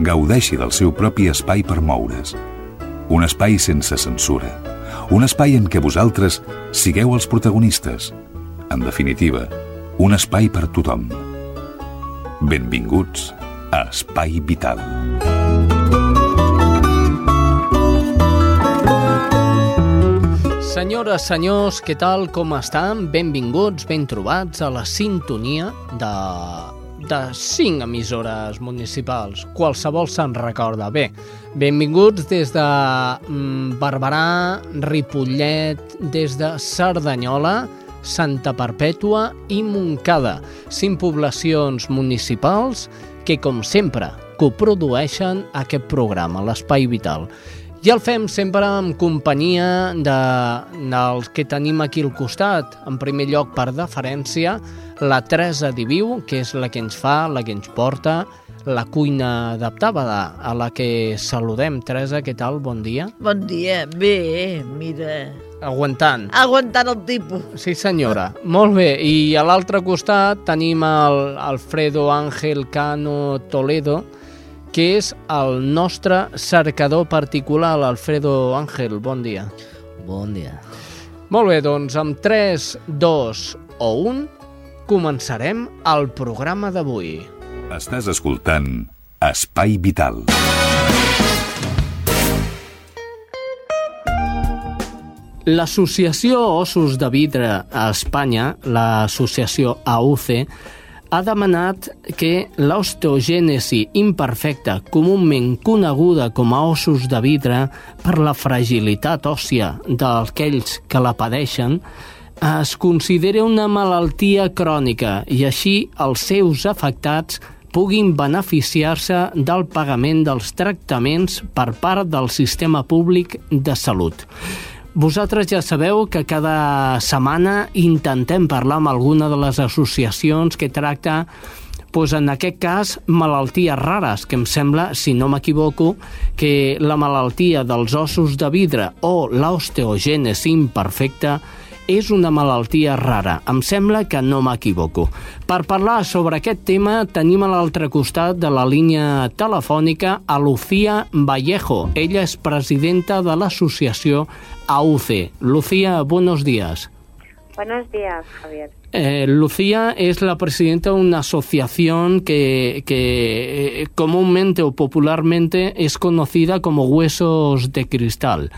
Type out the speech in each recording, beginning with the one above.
gaudeixi del seu propi espai per moure's. Un espai sense censura. Un espai en què vosaltres sigueu els protagonistes. En definitiva, un espai per tothom. Benvinguts a Espai Vital. Senyores, senyors, què tal, com estan? Benvinguts, ben trobats a la sintonia de, de cinc emissores municipals. Qualsevol se'n recorda. Bé, benvinguts des de mm, Barberà, Ripollet, des de Cerdanyola, Santa Perpètua i Montcada. Cinc poblacions municipals que, com sempre, coprodueixen aquest programa, l'Espai Vital. I el fem sempre en companyia de, dels que tenim aquí al costat. En primer lloc, per deferència, la Teresa Diviu, que és la que ens fa, la que ens porta, la cuina adaptada, a la que saludem. Teresa, què tal? Bon dia. Bon dia. Bé, mira... Aguantant. Aguantant el tipus. Sí, senyora. Molt bé. I a l'altre costat tenim el Alfredo Ángel Cano Toledo, que és el nostre cercador particular, l'Alfredo Ángel. Bon dia. Bon dia. Molt bé, doncs amb 3, 2 o 1 començarem el programa d'avui. Estàs escoltant Espai Vital. L'Associació Ossos de Vidre a Espanya, l'associació AUCE, ha demanat que l'osteogènesi imperfecta, comúment coneguda com a ossos de vidre per la fragilitat òssia d'aquells que la padeixen, es considera una malaltia crònica i així els seus afectats puguin beneficiar-se del pagament dels tractaments per part del sistema públic de salut. Vosaltres ja sabeu que cada setmana intentem parlar amb alguna de les associacions que tracta doncs en aquest cas, malalties rares, que em sembla, si no m'equivoco, que la malaltia dels ossos de vidre o l'osteogènesi imperfecta és una malaltia rara. Em sembla que no m'equivoco. Per parlar sobre aquest tema tenim a l'altre costat de la línia telefònica a Lucía Vallejo. Ella és presidenta de l'associació AUCE. Lucía, buenos días. Buenos días, Javier. Eh, Lucía es la presidenta de una asociación que, que eh, comúnmente o popularmente es conocida como Huesos de Cristal.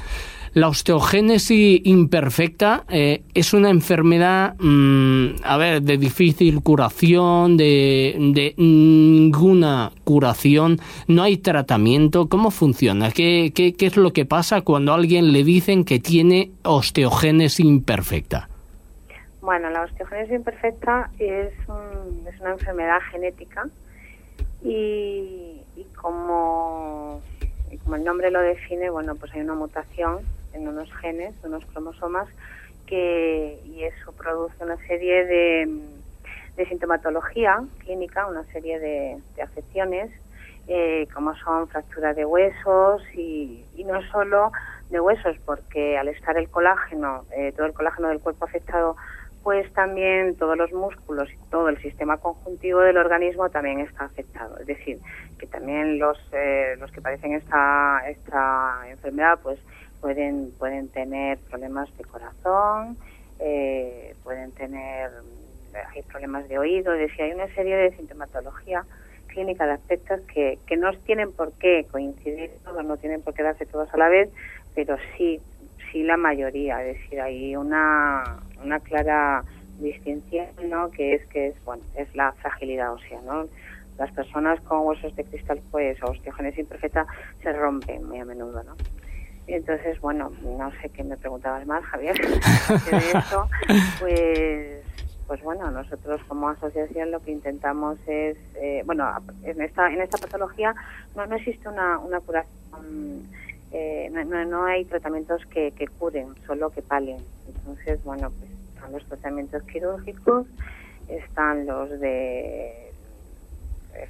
La osteogénesis imperfecta eh, es una enfermedad, mmm, a ver, de difícil curación, de, ninguna curación, no hay tratamiento. ¿Cómo funciona? ¿Qué, es lo que pasa cuando a alguien le dicen que tiene osteogénesis imperfecta? Bueno, la osteogénesis imperfecta es, un, es una enfermedad genética y, y como, y como el nombre lo define, bueno, pues hay una mutación en unos genes, unos cromosomas, que y eso produce una serie de, de sintomatología clínica, una serie de, de afecciones, eh, como son fracturas de huesos y, y, no solo de huesos, porque al estar el colágeno, eh, todo el colágeno del cuerpo afectado, pues también todos los músculos y todo el sistema conjuntivo del organismo también está afectado. Es decir, que también los, eh, los que padecen esta, esta enfermedad, pues pueden, pueden tener problemas de corazón, eh, pueden tener hay problemas de oído, es decir, hay una serie de sintomatología clínica de aspectos que, que no tienen por qué coincidir todos, no tienen por qué darse todos a la vez, pero sí, sí la mayoría, es decir, hay una, una clara distinción, ¿no? que es que es bueno, es la fragilidad ósea, ¿no? Las personas con huesos de cristal pues o osteogénesis imperfecta se rompen muy a menudo, ¿no? Entonces, bueno, no sé qué me preguntabas más, Javier. de pues, pues bueno, nosotros como asociación lo que intentamos es, eh, bueno, en esta en esta patología no, no existe una, una curación eh, no, no, no hay tratamientos que, que curen, solo que palen. Entonces, bueno, pues están los tratamientos quirúrgicos, están los de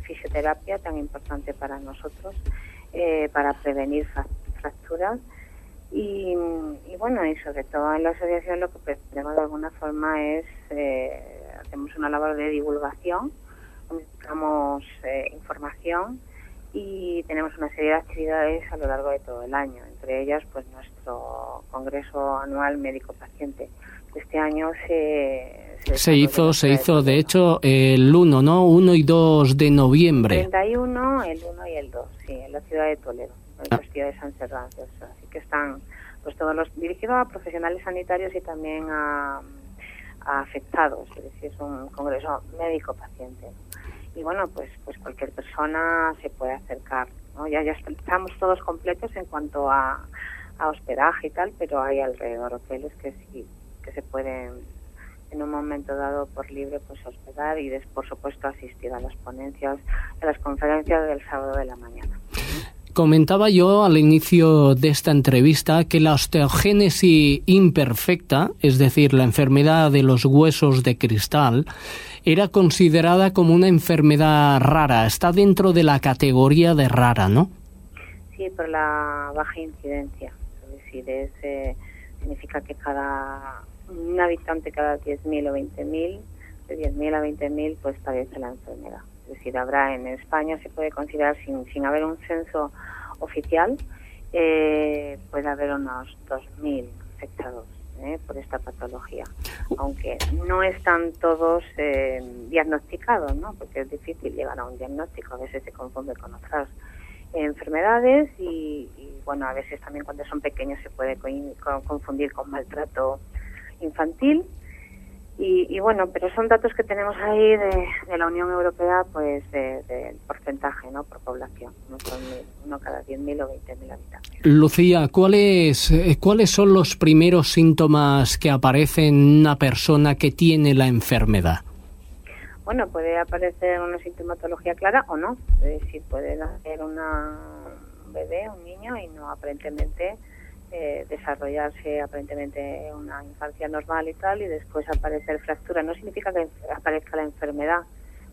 fisioterapia, tan importante para nosotros, eh, para prevenir fra- fracturas. Y, y bueno, y sobre todo en la asociación lo que pretendemos de alguna forma es, eh, hacemos una labor de divulgación, damos eh, información y tenemos una serie de actividades a lo largo de todo el año, entre ellas pues nuestro congreso anual médico-paciente. Este año se... Se hizo, se hizo, de hecho, el 1, ¿no? 1 y 2 de noviembre. 31, el 1 y el 2, sí, en la ciudad de Toledo. La ciudad de San Cervantes. Así que están pues todos los dirigidos a profesionales sanitarios y también a, a afectados, es decir, es un congreso médico-paciente. Y bueno, pues pues cualquier persona se puede acercar. ¿no? Ya, ya est- estamos todos completos en cuanto a, a hospedaje y tal, pero hay alrededor hoteles que sí que se pueden en un momento dado por libre pues hospedar y des- por supuesto asistir a las ponencias, a las conferencias del sábado de la mañana. Comentaba yo al inicio de esta entrevista que la osteogénesis imperfecta, es decir, la enfermedad de los huesos de cristal, era considerada como una enfermedad rara. Está dentro de la categoría de rara, ¿no? Sí, por la baja incidencia, es decir, es, eh, significa que cada un habitante cada 10.000 o 20.000, de 10.000 a 20.000, pues padece la enfermedad. Es decir, habrá en España, se puede considerar, sin, sin haber un censo oficial, eh, puede haber unos 2.000 afectados eh, por esta patología. Aunque no están todos eh, diagnosticados, ¿no? porque es difícil llegar a un diagnóstico, a veces se confunde con otras enfermedades y, y, bueno, a veces también cuando son pequeños se puede co- co- confundir con maltrato infantil. Y, y bueno, pero son datos que tenemos ahí de, de la Unión Europea, pues de- del porcentaje, ¿no? Por población, no son uno cada 10.000 o 20.000 habitantes. Lucía, ¿cuáles, eh, ¿cuáles son los primeros síntomas que aparecen en una persona que tiene la enfermedad? Bueno, puede aparecer una sintomatología clara o no. Es decir, puede nacer una, un bebé, un niño, y no aparentemente eh, desarrollarse aparentemente una infancia normal y tal, y después aparecer fractura. No significa que aparezca la enfermedad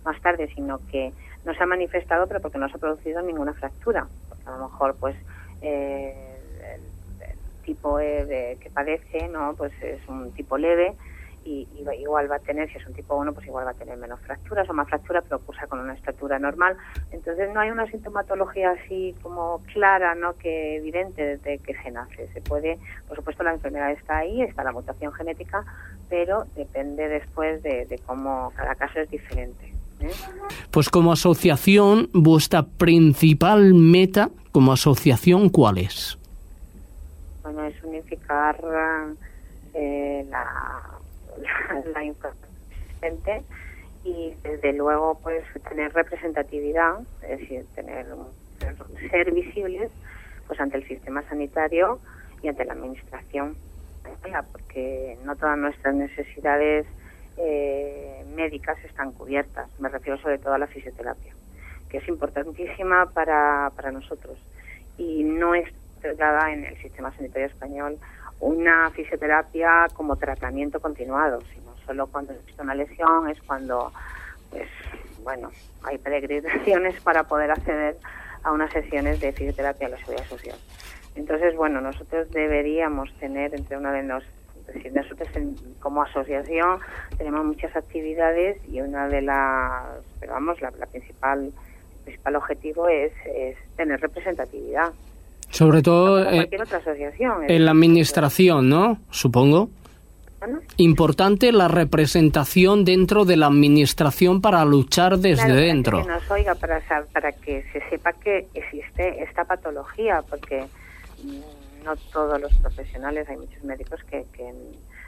más tarde, sino que no se ha manifestado, pero porque no se ha producido ninguna fractura. Porque a lo mejor, pues, eh, el, tipo de- que padece, ¿no? Pues es un tipo leve y, y igual va a tener, si es un tipo 1, pues igual va a tener menos fracturas o más fracturas, pero cursa con una estatura normal. Entonces no hay una sintomatología así como clara, ¿no? Que evidente desde que se nace. Se puede, por supuesto la enfermedad está ahí, está la mutación genética, pero depende después de, de cómo cada caso es diferente. ¿eh? Pues como asociación, vuestra principal meta como asociación, ¿cuál es? Bueno, es unificar eh, la, la, la información y desde luego pues tener representatividad, es decir, tener ser visibles pues ante el sistema sanitario y ante la administración, porque no todas nuestras necesidades eh, médicas están cubiertas. Me refiero sobre todo a la fisioterapia, que es importantísima para, para nosotros y no es dada en el sistema sanitario español una fisioterapia como tratamiento continuado, sino solo cuando existe una lesión es cuando, pues, bueno, hay peregrinaciones para poder acceder a unas sesiones de fisioterapia a la seguridad social. Entonces, bueno, nosotros deberíamos tener entre una de los, nosotros como asociación tenemos muchas actividades y una de las, pero vamos, la, la principal, el principal objetivo es, es tener representatividad. Sobre todo Como eh, otra asociación. en la decir, administración, ¿no? Supongo. Importante la representación dentro de la administración para luchar desde Claro, dentro. Que nos oiga, para, que se sepa que existe esta patología, porque mm, no todos los profesionales, hay muchos médicos que, que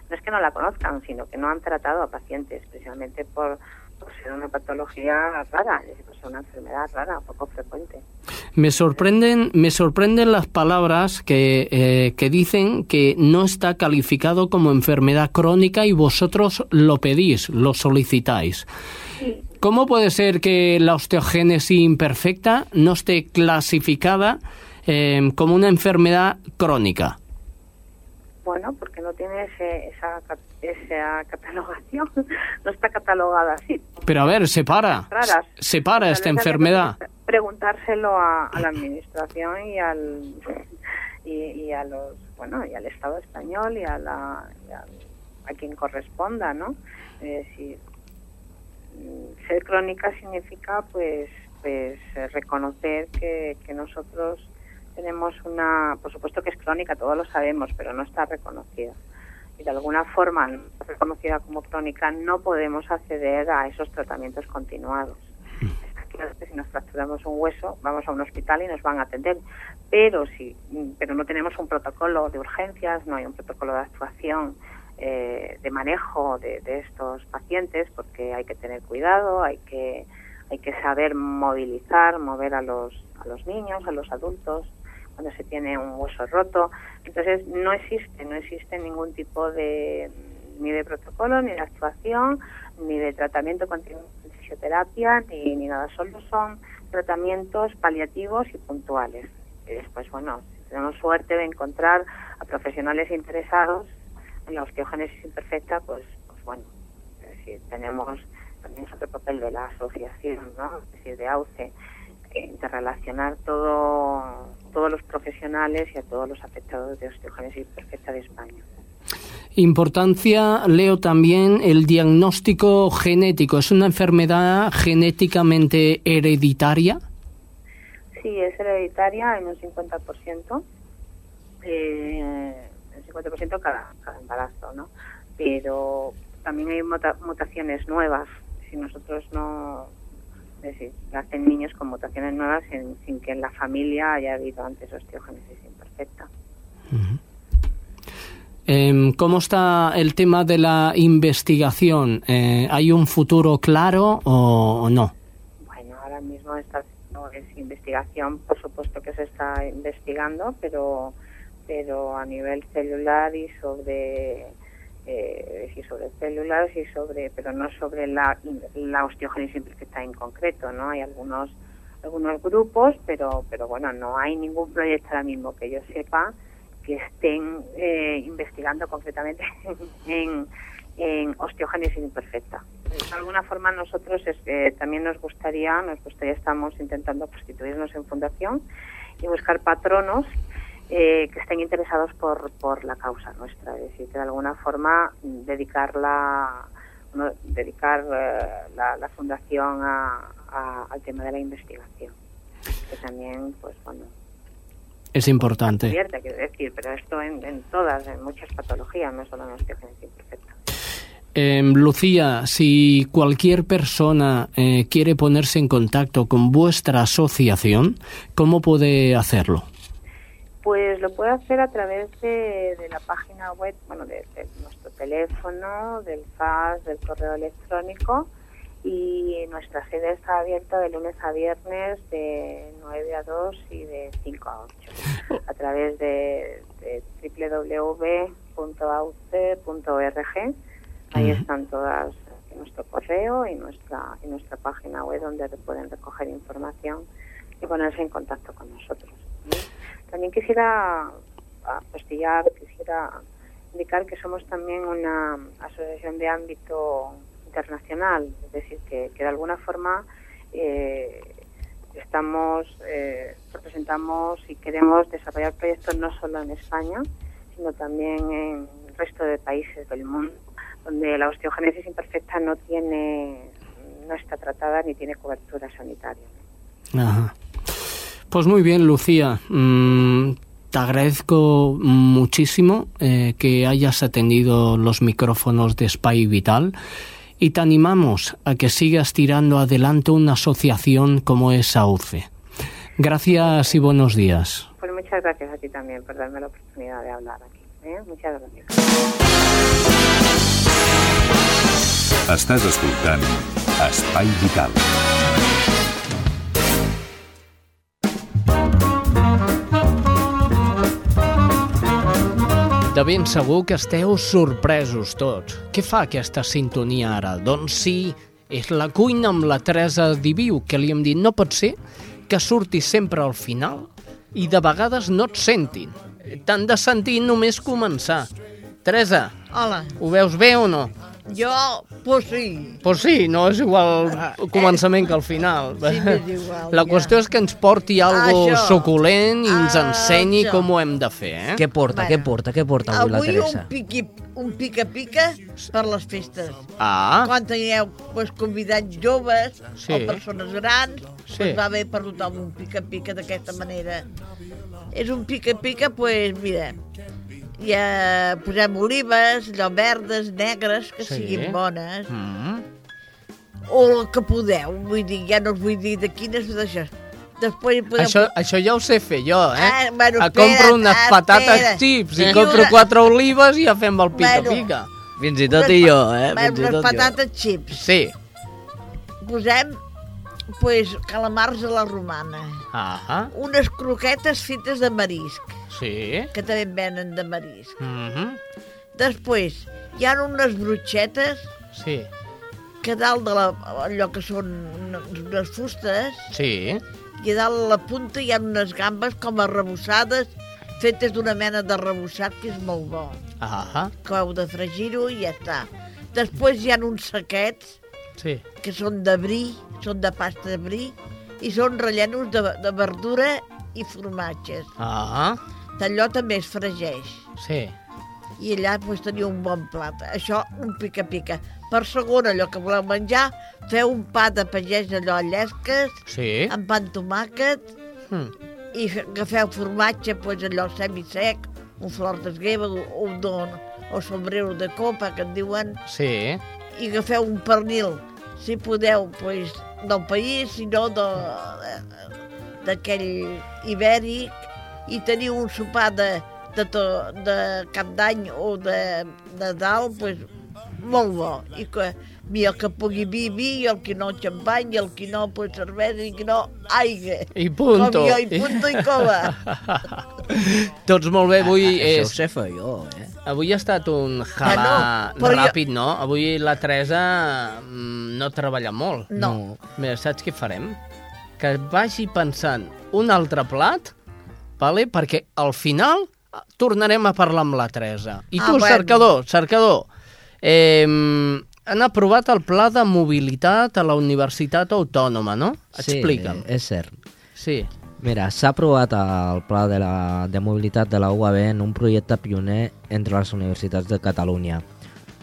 no es que no la conozcan, sino que no han tratado a pacientes, precisamente por, por ser una patología rara, por ser una enfermedad rara, poco frecuente. Me sorprenden, me sorprenden las palabras que, eh, que dicen que no está calificado como enfermedad crónica y vosotros lo pedís, lo solicitáis. ¿Cómo puede ser que la osteogénesis imperfecta no esté clasificada eh, como una enfermedad crónica. Bueno, porque no tiene ese, esa, esa catalogación, no está catalogada así. Pero a ver, separa, separa esta enfermedad. Preguntárselo a, la administración y al y, a los bueno y al Estado español y a la y a, quien corresponda, ¿no? Es mm, ser crónica significa pues pues eh, reconocer que, que nosotros tenemos una, por supuesto que es crónica, todos lo sabemos, pero no está reconocida. Y de alguna forma, reconocida como crónica, no podemos acceder a esos tratamientos continuados. Si nos fracturamos un hueso, vamos a un hospital y nos van a atender. Pero si, pero no tenemos un protocolo de urgencias, no hay un protocolo de actuación eh, de manejo de, de estos pacientes, porque hay que tener cuidado, hay que hay que saber movilizar, mover a los a los niños, a los adultos cuando se tiene un hueso roto. Entonces no existe, no existe ningún tipo de ni de protocolo, ni de actuación, ni de tratamiento continuo de fisioterapia, ni, ni nada. Solo son tratamientos paliativos y puntuales. Y después, bueno, tenemos suerte de encontrar a profesionales interesados en la osteogénesis imperfecta, pues, pues bueno, es decir, tenemos también es otro papel de la asociación, ¿no? Es decir, de AUCE, interrelacionar todo, todos los profesionales y a todos los afectados de osteogénesis imperfecta de España. Importancia, leo también, el diagnóstico genético. ¿Es una enfermedad genéticamente hereditaria? Sí, es hereditaria en un 50%, eh, el 50% cada, cada embarazo, ¿no? Pero también hay muta- mutaciones nuevas. Si nosotros no, es decir, nacen niños con mutaciones nuevas sin, sin que en la familia haya habido antes osteogénesis imperfecta. Em, ¿Cómo está el tema de la investigación? Eh, ¿Hay un futuro claro o, no? Bueno, ahora mismo está no es investigación, por supuesto que se está investigando, pero pero a nivel celular y sobre eh, y sobre células y sobre pero no sobre la, la osteogénesis imperfecta en concreto, ¿no? Hay algunos algunos grupos, pero pero bueno, no hay ningún proyecto ahora mismo que yo sepa que estén eh, investigando concretamente en, en imperfecta. De alguna forma nosotros eh, también nos gustaría, nos gustaría, estamos intentando constituirnos en fundación y buscar patronos eh, que estén interesados por, por la causa nuestra, es decir, que de alguna forma dedicar la, dedicar eh, la, la fundación a, a- al tema de la investigación, que también, pues bueno, Es importante. abierta, quiero decir, pero esto en, en todas, en muchas patologías, no solo en osteogénesis imperfecta. Em, Lucía, si cualquier persona eh, quiere ponerse en contacto con vuestra asociación, ¿cómo puede hacerlo? Pues lo puede hacer a través de, de la página web, bueno, de, de nuestro teléfono, del fax, del correo electrónico y nuestra sede está abierta de lunes a viernes de 9 a 2 y de 5 a 8 a través de, de www.auce.org. Ahí están todas nuestro correo y nuestra y nuestra página web donde pueden recoger información y ponerse en contacto con nosotros. También quisiera apostillar, quisiera indicar que somos también una asociación de ámbito internacional, es decir, que, que de alguna forma eh, estamos eh, representamos y queremos desarrollar proyectos no solo en España, sino también en el resto de países del mundo, donde la osteogénesis imperfecta no tiene no está tratada ni tiene cobertura sanitaria. Ajá. Pues muy bien, Lucía. Mm, te agradezco muchísimo eh, que hayas atendido los micrófonos de Spy Vital y te animamos a que sigas tirando adelante una asociación como es AUCE. Gracias y buenos días. Pues muchas gracias a ti también por darme la oportunidad de hablar aquí. ¿eh? Muchas gracias. Estàs escoltant Espai Vital. De ben segur que esteu sorpresos tots. Què fa aquesta sintonia ara? Doncs sí, és la cuina amb la Teresa Diviu, que li hem dit no pot ser que surti sempre al final i de vegades no et sentin. T'han de sentir només començar. Teresa, Hola. ho veus bé o no? Jo, pues sí. Pues sí, no és igual el començament que el final. Sí, m'és igual, La ja. qüestió és que ens porti algo Això. suculent i ens ensenyi això. com ho hem de fer, eh? Què porta, Bueno. què porta, què porta avui, la Avui Teresa? un piqui, un pica-pica per les festes. Ah, Quan tingueu pues, convidats joves Sí. o persones grans, Sí. pues, va bé per tothom un pica-pica d'aquesta manera. És un pica-pica, pues, mira, ja posem olives, allò verdes, negres, que Sí. siguin bones, mm, o el que podeu, vull dir, ja no us vull dir de quines, d'això. Després hi podeu... això, això ja ho sé fer jo, eh? Ah, bueno, Ah, compro espera't, unes ah, patates espera. xips i I compro una- quatre olives i ja fem el pica-pica. Fins i tot i jo, eh? Bueno, Fins i unes tot jo. patates xips. Sí. Posem, pues, calamars a la romana. Ah, Unes croquetes fetes de marisc, sí. que també en venen de marisc. Mm -hmm. Després, hi ha unes brutxetes Sí, que dalt de la, allò que són unes- unes fustes, sí. i a dalt a la punta hi ha unes gambes com arrebossades, fetes d'una mena de rebossat que és molt bo. Ah, Que heu de fregir-ho i ja està. Després hi ha uns saquets sí. que són de bri, són de pasta de bri, i són rellenos de, de verdura i formatges. Ah, Allò també es fregeix. sí. I allà pues, teniu un bon plat. Això, un pica-pica. Per segon, allò que voleu menjar, feu un pa de pagès allò a llesques, Sí. amb pa amb tomàquet, Mm. i fe- agafeu formatge, pues, allò semisec, un flor d'esgueva, o, un don, o sombrero de copa, que en diuen, Sí. i agafeu un pernil, si podeu, pues, del país, si no de- d'aquell ibèric, i teniu un sopar de, de, to, de cap d'any o de, de dalt, pues, molt bo. I que, mira, el que pugui vi, vi, i el que no xampany, i el que no, pues, cervesa, i el que no, aigua. I punto. Com jo, i punto i cova. Tots molt bé, avui Això és... ho sé fer jo, eh? Avui ha estat un jalà Bueno, però jo- ràpid, no? Avui la Teresa mm, no treballa molt. No. Mira, saps què farem? Que vagi pensant un altre plat, vale? perquè al final eh, tornarem a parlar amb la Teresa. I Ah, tu, bueno. cercador, cercador, eh, han aprovat el pla de mobilitat a la Universitat Autònoma, no? Explica'm. Sí, és cert. Sí. Mira, s'ha aprovat el pla de, la, de mobilitat de la UAB en un projecte pioner entre les universitats de Catalunya.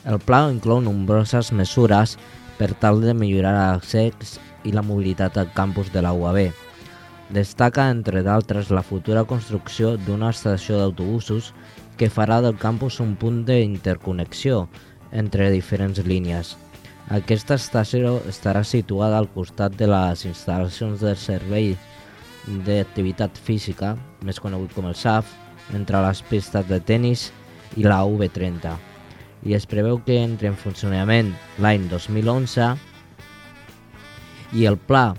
El pla inclou nombroses mesures per tal de millorar l'accés i la mobilitat al campus de la UAB. Destaca, entre d'altres, la futura construcció d'una estació d'autobusos que farà del campus un punt d'interconnexió entre diferents línies. Aquesta estació estarà situada al costat de les instal·lacions del servei d'activitat física, més conegut com el SAF, entre les pistes de tennis i la V30. I es preveu que entre en funcionament l'any 2011 i el pla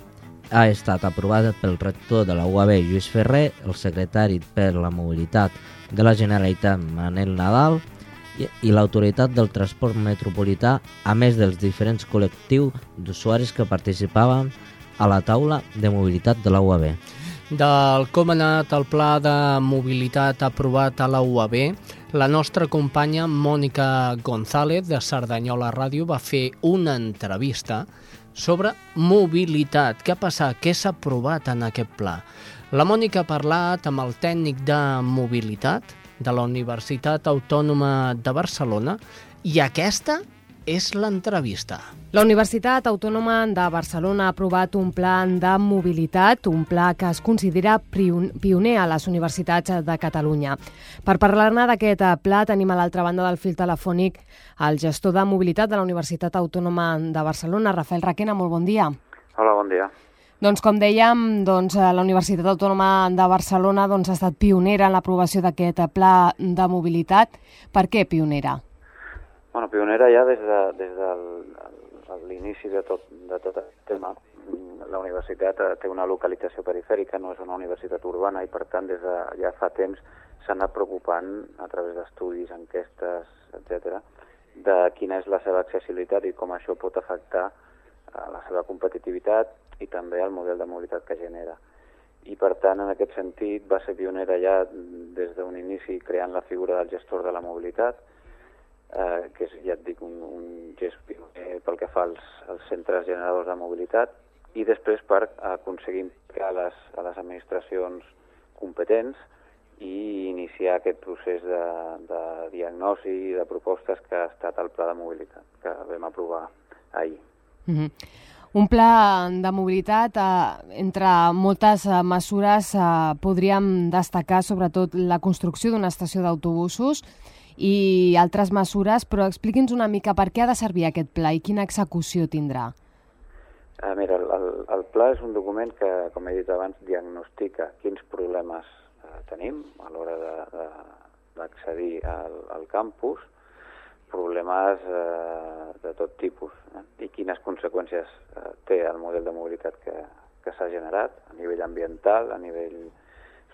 ha estat aprovat pel rector de la UAB Lluís Ferrer, el secretari per la mobilitat de la Generalitat Manel Nadal i, i l'autoritat del transport metropolità, a més dels diferents col·lectius d'usuaris que participaven a la taula de mobilitat de la UAB. del com ha anat el pla de mobilitat aprovat a la UAB, la nostra companya Mònica González de Cerdanyola Ràdio va fer una entrevista sobre mobilitat. Què ha passat? Què s'ha aprovat en aquest pla? La Mònica ha parlat amb el tècnic de mobilitat de la Universitat Autònoma de Barcelona i aquesta és l'entrevista. La Universitat Autònoma de Barcelona ha aprovat un pla de mobilitat, un pla que es considera pioner a les universitats de Catalunya. Per parlar-ne d'aquest pla tenim a l'altra banda del fil telefònic el gestor de mobilitat de la Universitat Autònoma de Barcelona, Rafael Raquena, molt bon dia. Hola, bon dia. Doncs com dèiem, doncs, la Universitat Autònoma de Barcelona doncs, ha estat pionera en l'aprovació d'aquest pla de mobilitat. Per què pionera? Bueno, pionera ja des de, des el- l'inici de tot, de tot aquest tema. La universitat eh, té una localització perifèrica, no és una universitat urbana i per tant des de ja fa temps s'ha anat preocupant a través d'estudis, enquestes, etc de quina és la seva accessibilitat i com això pot afectar a la seva competitivitat i també al model de mobilitat que genera. i per tant en aquest sentit va ser pionera ja des d'un inici creant la figura del gestor de la mobilitat, eh, que és, ja et dic, un, un gest pioner pel que fa als, als centres generadors de mobilitat, i després per aconseguir implicar les, a les administracions competents i iniciar aquest procés de, de diagnosi i de propostes que ha estat el Pla de Mobilitat, que vam aprovar ahir. Mm -hmm. Un pla de mobilitat, eh, entre moltes eh, mesures eh, podríem destacar sobretot la construcció d'una estació d'autobusos i altres mesures, però expliqui'ns una mica per què ha de servir aquest pla i quina execució tindrà. Uh, mira, el, el pla és un document que, com he dit abans, diagnostica quins problemes tenim a l'hora d'accedir al, al campus, problemes eh, de tot tipus eh? i quines conseqüències eh, té el model de mobilitat que, que s'ha generat a nivell ambiental, a nivell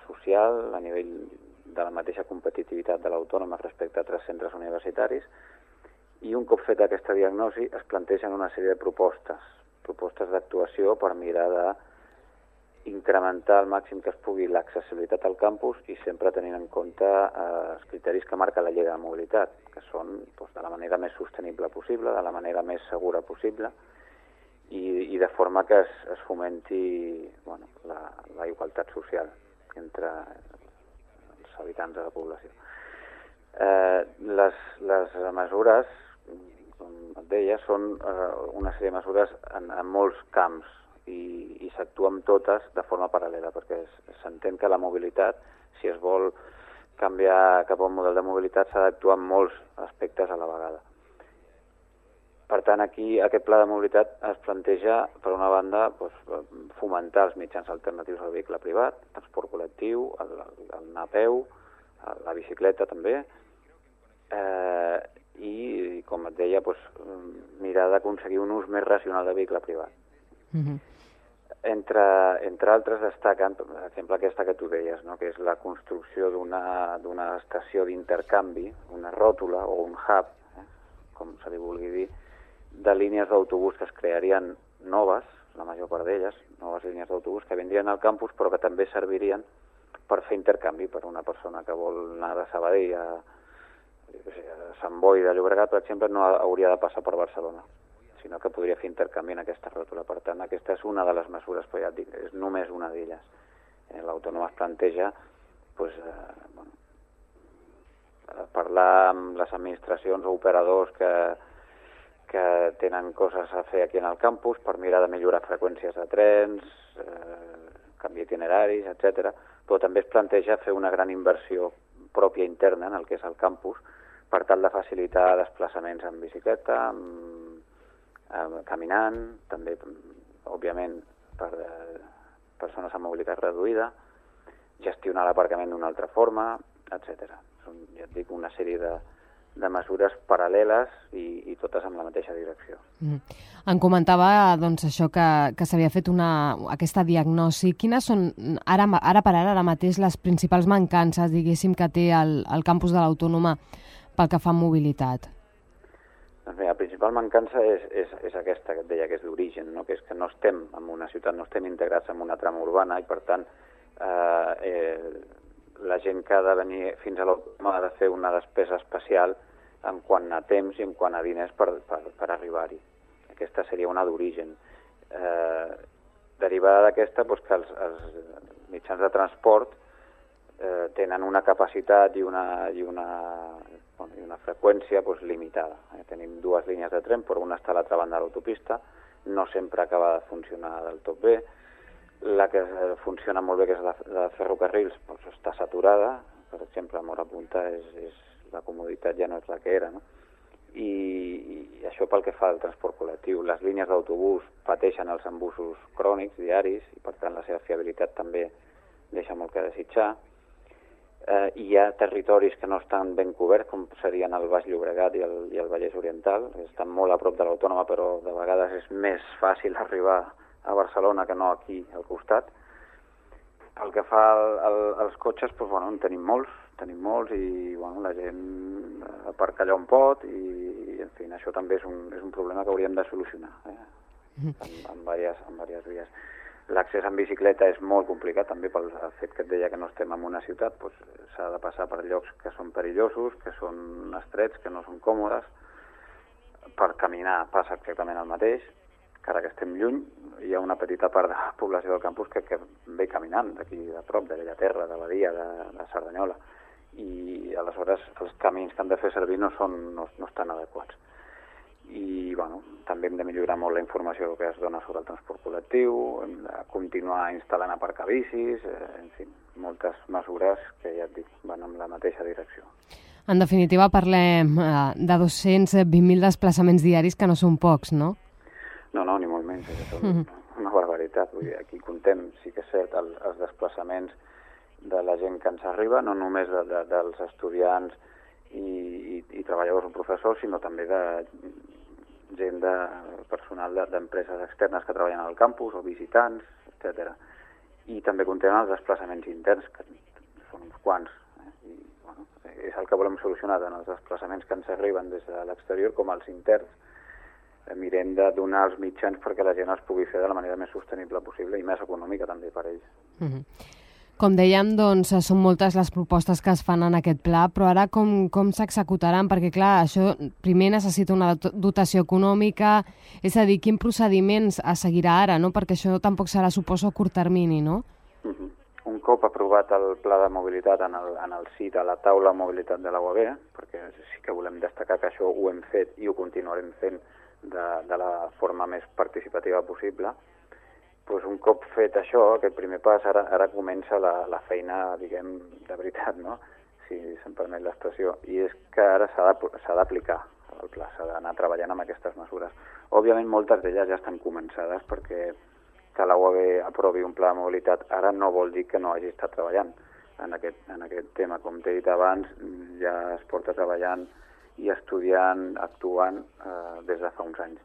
social, a nivell de la mateixa competitivitat de l'autònoma respecte a altres centres universitaris i un cop feta aquesta diagnosi es plantegen una sèrie de propostes, propostes d'actuació per mirar de incrementar al màxim que es pugui l'accessibilitat al campus i sempre tenint en compte eh, els criteris que marca la llei de la mobilitat, que són doncs, de la manera més sostenible possible, de la manera més segura possible i, i de forma que es, es fomenti bueno, la, la igualtat social entre habitants de la població. Eh, les, les mesures, com et deia, són eh, una sèrie de mesures en, en molts camps i, i s'actua amb totes de forma paral·lela, perquè s'entén que la mobilitat, si es vol canviar cap a un model de mobilitat, s'ha d'actuar en molts aspectes a la vegada. Per tant, aquí aquest pla de mobilitat es planteja, per una banda, doncs, fomentar els mitjans alternatius al vehicle privat, transport col·lectiu, el, el, anar a peu, la bicicleta també, eh, i, com et deia, doncs, mirar d'aconseguir un ús més racional de vehicle privat. Mm -hmm. Entre, entre altres destaquen, per exemple, aquesta que tu deies, no? que és la construcció d'una estació d'intercanvi, una ròtula o un hub, eh? com se li vulgui dir, de línies d'autobús que es crearien noves, la major part d'elles, noves línies d'autobús que vindrien al campus però que també servirien per fer intercanvi per una persona que vol anar de Sabadell a, a Sant Boi de Llobregat, per exemple, no hauria de passar per Barcelona sinó que podria fer intercanvi en aquesta ròtula. Per tant, aquesta és una de les mesures, però ja et dic, és només una d'elles. Eh, L'autònoma es planteja pues, eh, bueno, eh, parlar amb les administracions o operadors que, que tenen coses a fer aquí en el campus per mirar de millorar freqüències de trens, eh, canviar itineraris, etc. Però també es planteja fer una gran inversió pròpia interna en el que és el campus per tal de facilitar desplaçaments en bicicleta, amb eh, caminant, també, òbviament, per eh, persones amb mobilitat reduïda, gestionar l'aparcament d'una altra forma, etc. Són, ja et dic, una sèrie de, de mesures paral·leles i, i totes en la mateixa direcció. Mm. Em comentava doncs, això que, que s'havia fet una, aquesta diagnosi. Quines són ara, ara per ara, ara mateix les principals mancances diguéssim que té el, el campus de l'Autònoma pel que fa a mobilitat? Doncs bé, la principal mancança és, és, és aquesta que et deia, que és d'origen, no? que és que no estem en una ciutat, no estem integrats en una trama urbana i, per tant, eh, eh, la gent que ha de venir fins a l'autònoma ha de fer una despesa especial en quant a temps i en quant a diners per, per, per arribar-hi. Aquesta seria una d'origen. Eh, derivada d'aquesta, doncs que els, els mitjans de transport eh, tenen una capacitat i una, i una bueno, i una freqüència doncs, limitada. Eh? Tenim dues línies de tren, però una està a l'altra banda de l'autopista, no sempre acaba de funcionar del tot bé. La que funciona molt bé, que és la de ferrocarrils, doncs, està saturada. Per exemple, a Mora Punta és, és, la comoditat ja no és la que era. No? I, I això pel que fa al transport col·lectiu. Les línies d'autobús pateixen els embussos crònics, diaris, i per tant la seva fiabilitat també deixa molt que desitjar eh, hi ha territoris que no estan ben coberts, com serien el Baix Llobregat i el, i el Vallès Oriental, estan molt a prop de l'Autònoma, però de vegades és més fàcil arribar a Barcelona que no aquí al costat. El que fa el, el, els cotxes, doncs, bueno, en tenim molts, tenim molts i bueno, la gent aparca allà on pot i, en fi, això també és un, és un problema que hauríem de solucionar eh? en, en, diverses, en diverses vies. L'accés en bicicleta és molt complicat, també pel fet que et deia que no estem en una ciutat, doncs s'ha de passar per llocs que són perillosos, que són estrets, que no són còmodes. Per caminar passa exactament el mateix, que ara que estem lluny, hi ha una petita part de la població del campus que, que ve caminant d'aquí de prop, de Bellaterra, de Badia, de, de Cerdanyola, i aleshores els camins que han de fer servir no, són, no, no estan adequats i bueno, també hem de millorar molt la informació que es dona sobre el transport col·lectiu, hem de continuar instal·lant aparcabicis, eh, en fi, moltes mesures que ja et dic, van en la mateixa direcció. En definitiva, parlem eh, de 220.000 desplaçaments diaris, que no són pocs, no? No, no, ni molt menys, és són mm -hmm. una barbaritat. Vull dir, aquí contem, sí que és cert, el, els desplaçaments de la gent que ens arriba, no només de, de, dels estudiants i, i, i treballadors o professors, sinó també de gent de personal d'empreses de, externes que treballen al campus o visitants, etc. I també contem els desplaçaments interns, que són uns quants. Eh? I, bueno, és el que volem solucionar tant els desplaçaments que ens arriben des de l'exterior com els interns. Mirem de donar els mitjans perquè la gent els pugui fer de la manera més sostenible possible i més econòmica també per ells. Mm -hmm. Com dèiem, doncs, són moltes les propostes que es fan en aquest pla, però ara com, com s'executaran? Perquè, clar, això primer necessita una dotació econòmica, és a dir, quin procediments es seguirà ara, no? Perquè això tampoc serà, suposo, a curt termini, no? Mhm. -huh. Un cop aprovat el pla de mobilitat en el, en el CIT, a la taula de mobilitat de la UAB, perquè sí que volem destacar que això ho hem fet i ho continuarem fent de, de la forma més participativa possible, pues un cop fet això, aquest primer pas, ara, ara comença la, la feina, diguem, de veritat, no? si se'm permet l'expressió, i és que ara s'ha d'aplicar el pla, s'ha d'anar treballant amb aquestes mesures. Òbviament moltes d'elles ja estan començades perquè que la UAB aprovi un pla de mobilitat ara no vol dir que no hagi estat treballant en aquest, en aquest tema. Com t'he dit abans, ja es porta treballant i estudiant, actuant eh, des de fa uns anys.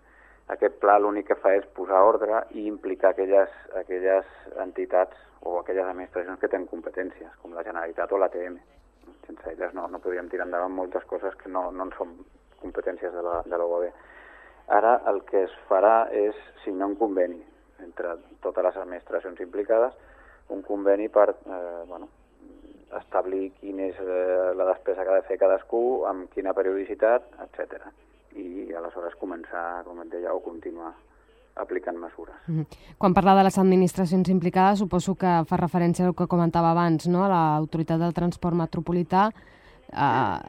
Aquest pla l'únic que fa és posar ordre i implicar aquelles, aquelles entitats o aquelles administracions que tenen competències, com la Generalitat o l'ATM. Sense elles no, no podríem tirar endavant moltes coses que no, no en són competències de la, de la UAB. Ara el que es farà és signar un conveni entre totes les administracions implicades, un conveni per eh, bueno, establir quina és eh, la despesa que ha de fer cadascú, amb quina periodicitat, etc i aleshores començar, com et deia, o continuar aplicant mesures. Mm -hmm. Quan parla de les administracions implicades, suposo que fa referència al que comentava abans, no? a l'Autoritat del Transport Metropolità, a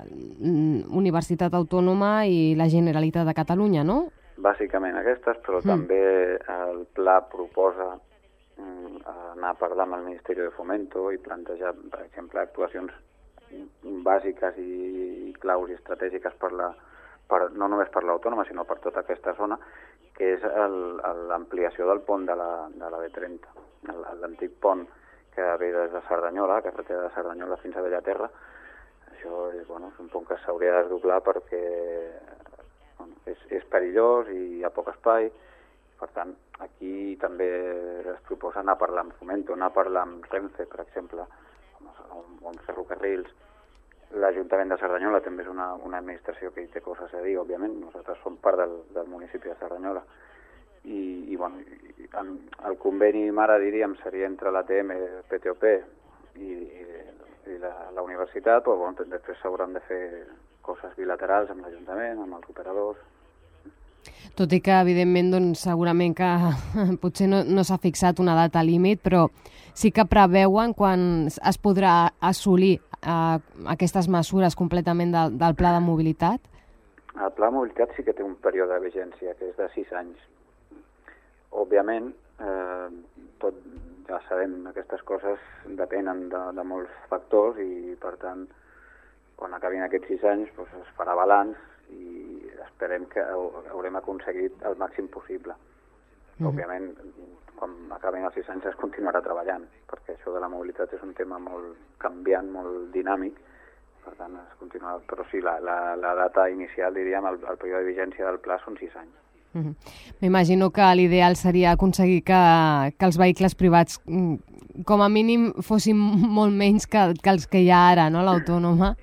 Universitat Autònoma i la Generalitat de Catalunya, no? Bàsicament aquestes, però mm. també el pla proposa mm, anar a parlar amb el Ministeri de Fomento i plantejar, per exemple, actuacions bàsiques i, claus i estratègiques per la, per, no només per l'autònoma, sinó per tota aquesta zona, que és l'ampliació del pont de la, de la B30, l'antic pont que ve des de Cerdanyola, que carretera de Cerdanyola fins a Bellaterra. Això és, bueno, és un pont que s'hauria de desdoblar perquè bueno, és, és perillós i hi ha poc espai. Per tant, aquí també es proposa anar a parlar amb Fomento, anar a parlar amb Renfe, per exemple, o amb ferrocarrils, L'Ajuntament de Cerdanyola també és una, una administració que hi té coses a dir, òbviament. Nosaltres som part del, del municipi de Cerdanyola. I, i bueno, i, el conveni mare, diríem, seria entre l'ATM, PTOP i, i, i la, la universitat, però bueno, després s'hauran de fer coses bilaterals amb l'Ajuntament, amb els operadors, tot i que, evidentment, doncs, segurament que potser no, no s'ha fixat una data límit, però sí que preveuen quan es podrà assolir eh, aquestes mesures completament del, del pla de mobilitat? El pla de mobilitat sí que té un període de vigència, que és de sis anys. Òbviament, eh, tot, ja sabem, aquestes coses depenen de, de molts factors i, per tant, quan acabin aquests sis anys doncs es farà balanç i esperem que haurem aconseguit el màxim possible. Mm -hmm. Òbviament, quan acabin els sis anys es continuarà treballant, perquè això de la mobilitat és un tema molt canviant, molt dinàmic, per tant es continuarà, però sí, la, la, la data inicial, diríem, el, el període de vigència del pla són sis anys. M'imagino mm -hmm. que l'ideal seria aconseguir que, que els vehicles privats mm, com a mínim fossin molt menys que, que els que hi ha ara, no?, l'autònoma.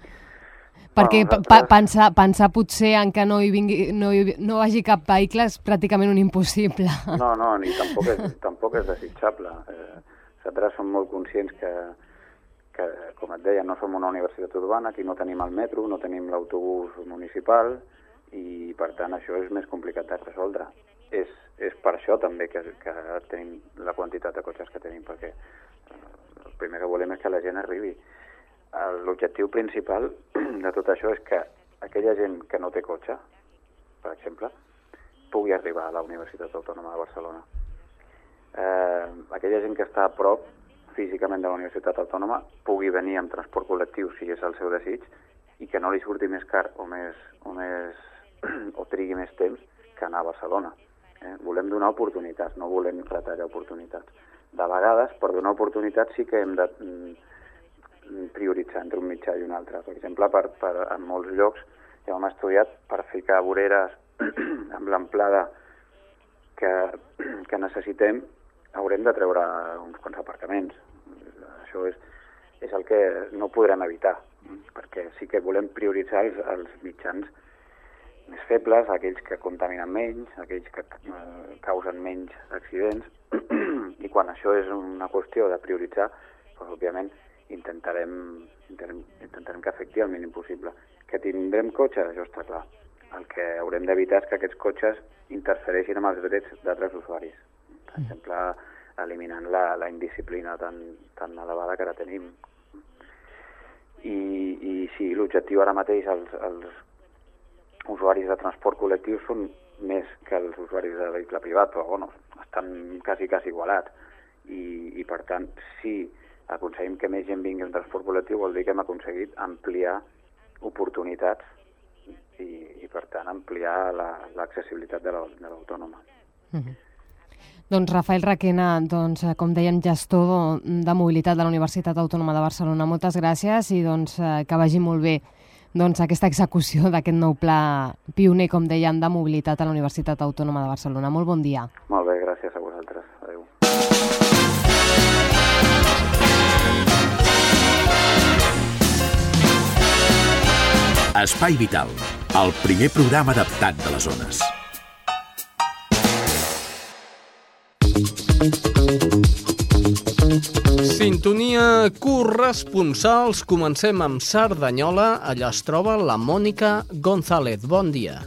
Perquè Bueno, pa nosaltres- pensar, pensar potser en que no hi, vingui, no hi no vagi cap vehicle és pràcticament un impossible. No, no, ni tampoc és, tampoc és desitjable. Eh, nosaltres som molt conscients que, que, com et deia, no som una universitat urbana, aquí no tenim el metro, no tenim l'autobús municipal i, per tant, això és més complicat de resoldre. És, és per això també que, que tenim la quantitat de cotxes que tenim, perquè el primer que volem és que la gent arribi. L'objectiu principal de tot això és que aquella gent que no té cotxe, per exemple, pugui arribar a la Universitat Autònoma de Barcelona. Eh, aquella gent que està a prop físicament de la Universitat Autònoma pugui venir amb transport col·lectiu si és el seu desig i que no li surti més car o, més, o, més, o trigui més temps que anar a Barcelona. Eh? Volem donar oportunitats, no volem retallar oportunitats. De vegades, per donar oportunitats sí que hem de mm, prioritzar entre un mitjà i un altre. Per exemple, per, per, en molts llocs ja hem estudiat per ficar voreres amb l'amplada que, que necessitem haurem de treure uns quants aparcaments. Això és, és el que no podrem evitar, perquè sí que volem prioritzar els, els mitjans més febles, aquells que contaminen menys, aquells que eh, causen menys accidents, i quan això és una qüestió de prioritzar, doncs, òbviament intentarem, intentarem, intentarem que afecti el mínim possible. Que tindrem cotxes, això està clar. El que haurem d'evitar és que aquests cotxes interfereixin amb els drets d'altres usuaris. Per exemple, eliminant la, la indisciplina tan, tan elevada que ara tenim. I, i sí, l'objectiu ara mateix, els, els usuaris de transport col·lectiu són més que els usuaris de vehicle privat, però bueno, estan quasi, quasi igualats. I, i per tant, si aconseguim que més gent vingui en transport col·lectiu, vol dir que hem aconseguit ampliar oportunitats i, i per tant, ampliar la- l'accessibilitat la, de la- de l'autònoma. Doncs Rafael Raquena, doncs, eh, com deien, gestor de mobilitat de la Universitat Autònoma de Barcelona. Moltes gràcies i doncs, eh, que vagi molt bé doncs, aquesta execució d'aquest nou pla pioner, com deien, de mobilitat a la Universitat Autònoma de Barcelona. Molt bon dia. Molt bé, gràcies a vosaltres. Espai Vital, el primer programa adaptat de les zones. Sintonia corresponsals. Comencem amb Cerdanyola. Allà es troba la Mònica González. Bon dia.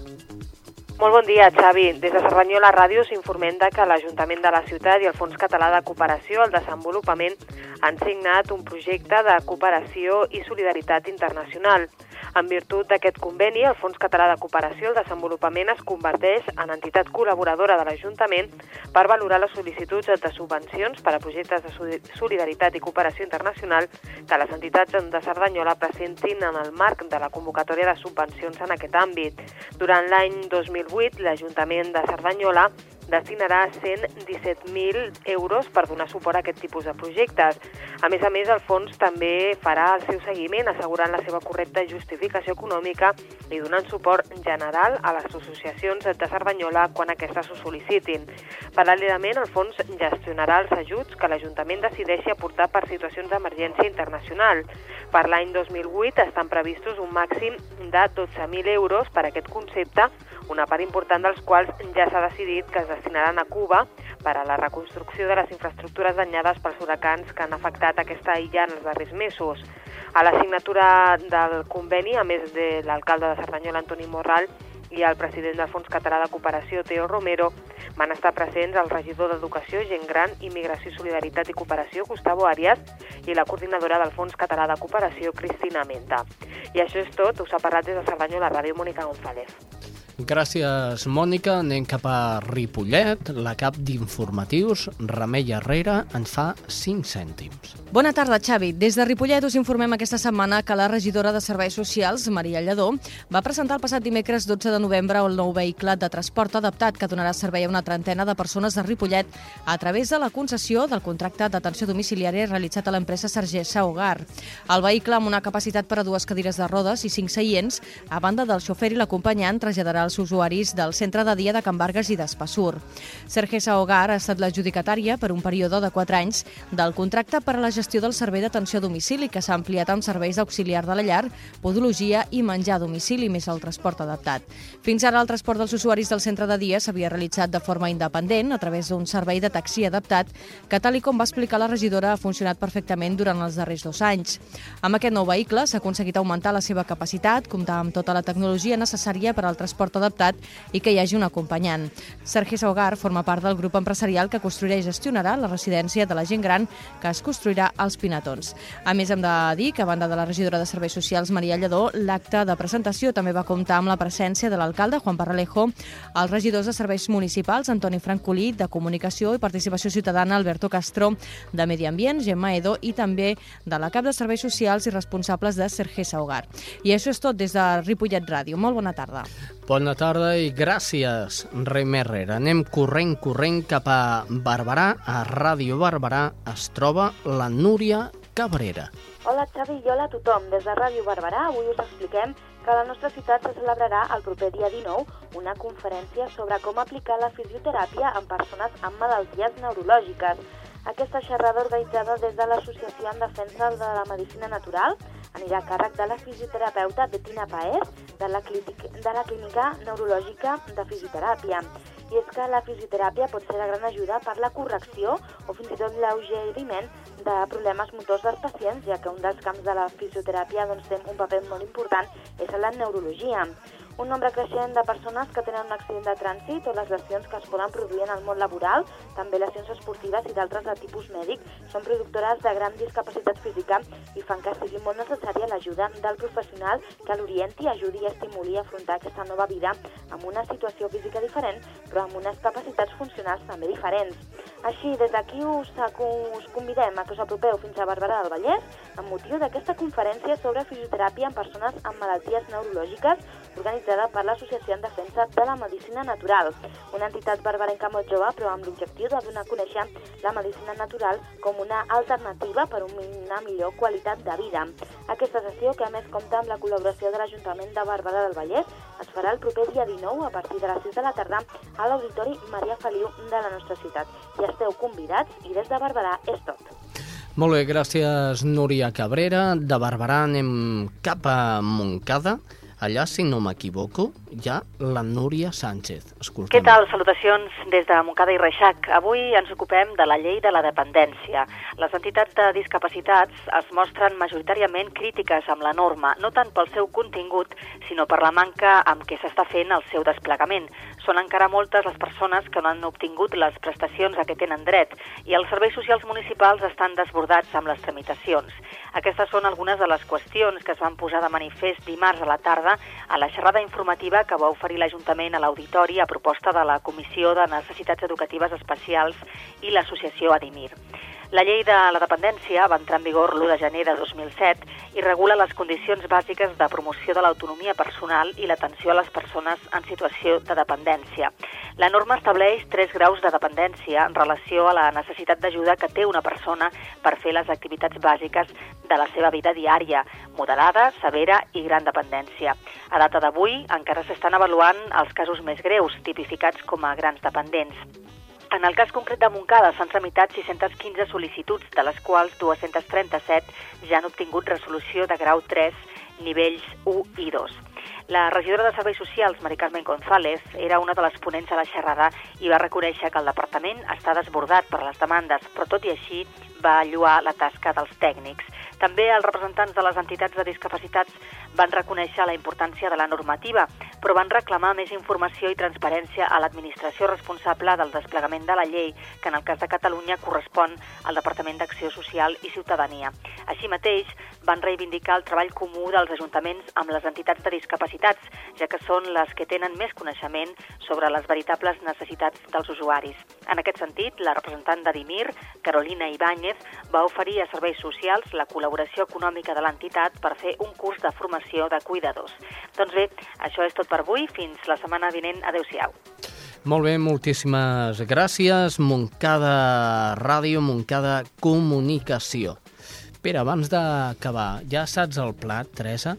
Molt bon dia, Xavi. Des de Cerdanyola Ràdio s'informem de que l'Ajuntament de la ciutat i el Fons Català de Cooperació al Desenvolupament han signat un projecte de cooperació i solidaritat internacional. En virtut d'aquest conveni, el Fons Català de Cooperació al Desenvolupament es converteix en entitat col·laboradora de l'Ajuntament per valorar les sol·licituds de subvencions per a projectes de soli- solidaritat i cooperació internacional que les entitats de Cerdanyola presentin en el marc de la convocatòria de subvencions en aquest àmbit. Durant l'any 2008, l'Ajuntament de Cerdanyola destinarà 117.000 euros per donar suport a aquest tipus de projectes. A més a més, el fons també farà el seu seguiment assegurant la seva correcta justificació econòmica i donant suport general a les associacions de Cerdanyola quan aquestes ho sol·licitin. Paral·lelament, el fons gestionarà els ajuts que l'Ajuntament decideixi aportar per situacions d'emergència internacional. Per l'any 2008 estan previstos un màxim de 12.000 euros per a aquest concepte, una part important dels quals ja s'ha decidit que es destinaran a Cuba per a la reconstrucció de les infraestructures danyades pels huracans que han afectat aquesta illa en els darrers mesos. A la signatura del conveni, a més de l'alcalde de Cerdanyola, Antoni Morral, i el president del Fons Català de Cooperació, Teo Romero, van estar presents el regidor d'Educació, Gent Gran, Immigració, Solidaritat i Cooperació, Gustavo Arias, i la coordinadora del Fons Català de Cooperació, Cristina Menta. I això és tot, us ha parlat des de Cerdanyola, Ràdio Mònica González. Gràcies, Mònica. Anem cap a Ripollet. La cap d'informatius, Remei Herrera, ens fa 5 cèntims. Bona tarda, Xavi. Des de Ripollet us informem aquesta setmana que la regidora de Serveis Socials, Maria Lledó, va presentar el passat dimecres 12 de novembre el nou vehicle de transport adaptat que donarà servei a una trentena de persones de Ripollet a través de la concessió del contracte d'atenció domiciliària realitzat a l'empresa Sargesa Hogar. El vehicle, amb una capacitat per a dues cadires de rodes i cinc seients, a banda del xofer i l'acompanyant, traslladarà als usuaris del centre de dia de Can Vargas i d'Espassur. Sergesa Hogar ha estat l'adjudicatària per un període de 4 anys del contracte per a la gestió del servei d'atenció a domicili que s'ha ampliat amb serveis auxiliar de la llar, podologia i menjar a domicili més el transport adaptat. Fins ara el transport dels usuaris del centre de dia s'havia realitzat de forma independent a través d'un servei de taxi adaptat que, tal i com va explicar la regidora, ha funcionat perfectament durant els darrers dos anys. Amb aquest nou vehicle s'ha aconseguit augmentar la seva capacitat, comptar amb tota la tecnologia necessària per al transport adaptat i que hi hagi un acompanyant. Sergi Saugar forma part del grup empresarial que construirà i gestionarà la residència de la gent gran que es construirà als Pinatons. A més, hem de dir que, a banda de la regidora de Serveis Socials, Maria Lledó, l'acte de presentació també va comptar amb la presència de l'alcalde, Juan Parralejo, els regidors de Serveis Municipals, Antoni Francolí, de Comunicació i Participació Ciutadana, Alberto Castro, de Medi Ambient, Gemma Edo, i també de la cap de Serveis Socials i responsables de Sergesa Hogar. I això és tot des de Ripollet Ràdio. Molt bona tarda. Bona tarda i gràcies, Rem Herrera. Anem corrent, corrent cap a Barberà. A Ràdio Barberà es troba la Núria Cabrera. Hola Xavi i hola a tothom. Des de Ràdio Barberà avui us expliquem que la nostra ciutat se celebrarà el proper dia 19 una conferència sobre com aplicar la fisioteràpia en persones amb malalties neurològiques. Aquesta xerrada organitzada des de l'Associació en Defensa de la Medicina Natural anirà a càrrec de la fisioterapeuta Bettina Paez de la, clínica, de la Clínica Neurològica de Fisioteràpia. I és que la fisioteràpia pot ser de gran ajuda per la correcció o fins i tot l'augeriment de problemes motors dels pacients, ja que un dels camps de la fisioteràpia doncs, té un paper molt important és la neurologia. Un nombre creixent de persones que tenen un accident de trànsit o les lesions que es poden produir en el món laboral, també lesions esportives i d'altres de tipus mèdic, són productores de gran discapacitat física i fan que sigui molt necessària l'ajuda del professional que l'orienti, ajudi i estimuli a afrontar aquesta nova vida amb una situació física diferent, però amb unes capacitats funcionals també diferents. Així, des d'aquí us, us convidem a que us apropeu fins a Barberà del Vallès amb motiu d'aquesta conferència sobre fisioteràpia en persones amb malalties neurològiques organitzada per l'Associació en Defensa de la Medicina Natural, una entitat barbarenca molt jove però amb l'objectiu de donar a conèixer la medicina natural com una alternativa per una millor qualitat de vida. Aquesta sessió, que a més compta amb la col·laboració de l'Ajuntament de Barberà del Vallès, es farà el proper dia 19 a partir de les 6 de la tarda a l'Auditori Maria Feliu de la nostra ciutat. Ja esteu convidats i des de Barberà és tot. Molt bé, gràcies Núria Cabrera. De Barberà anem cap a Montcada. Allà, si no m'equivoco, hi ha la Núria Sánchez. Escoltem. Què tal? Salutacions des de Montcada i Reixac. Avui ens ocupem de la llei de la dependència. Les entitats de discapacitats es mostren majoritàriament crítiques amb la norma, no tant pel seu contingut, sinó per la manca amb què s'està fent el seu desplegament. Són encara moltes les persones que no han obtingut les prestacions a què tenen dret i els serveis socials municipals estan desbordats amb les tramitacions. Aquestes són algunes de les qüestions que es van posar de manifest dimarts a la tarda a la xerrada informativa que va oferir l'Ajuntament a l'Auditori a proposta de la Comissió de Necessitats Educatives Especials i l'Associació Adimir. La llei de la dependència va entrar en vigor l'1 de gener de 2007 i regula les condicions bàsiques de promoció de l'autonomia personal i l'atenció a les persones en situació de dependència. La norma estableix tres graus de dependència en relació a la necessitat d'ajuda que té una persona per fer les activitats bàsiques de la seva vida diària, moderada, severa i gran dependència. A data d'avui encara s'estan avaluant els casos més greus, tipificats com a grans dependents. En el cas concret de Montcada s'han tramitat 615 sol·licituds, de les quals 237 ja han obtingut resolució de grau 3, nivells 1 i 2. La regidora de Serveis Socials, Mari Carmen González, era una de les ponents a la xerrada i va reconèixer que el departament està desbordat per les demandes, però tot i així va lluar la tasca dels tècnics. També els representants de les entitats de discapacitats van reconèixer la importància de la normativa, però van reclamar més informació i transparència a l'administració responsable del desplegament de la llei, que en el cas de Catalunya correspon al Departament d'Acció Social i Ciutadania. Així mateix, van reivindicar el treball comú dels ajuntaments amb les entitats de discapacitats, ja que són les que tenen més coneixement sobre les veritables necessitats dels usuaris. En aquest sentit, la representant d'Adimir, Carolina Ibáñez, va oferir a serveis socials la col·laboració econòmica de l'entitat per fer un curs de formació de cuidadors. Doncs bé, això és tot per avui. Fins la setmana vinent. Adéu-siau. Molt bé, moltíssimes gràcies. Montcada Ràdio, Montcada Comunicació. Pere, abans d'acabar, ja saps el plat, Teresa?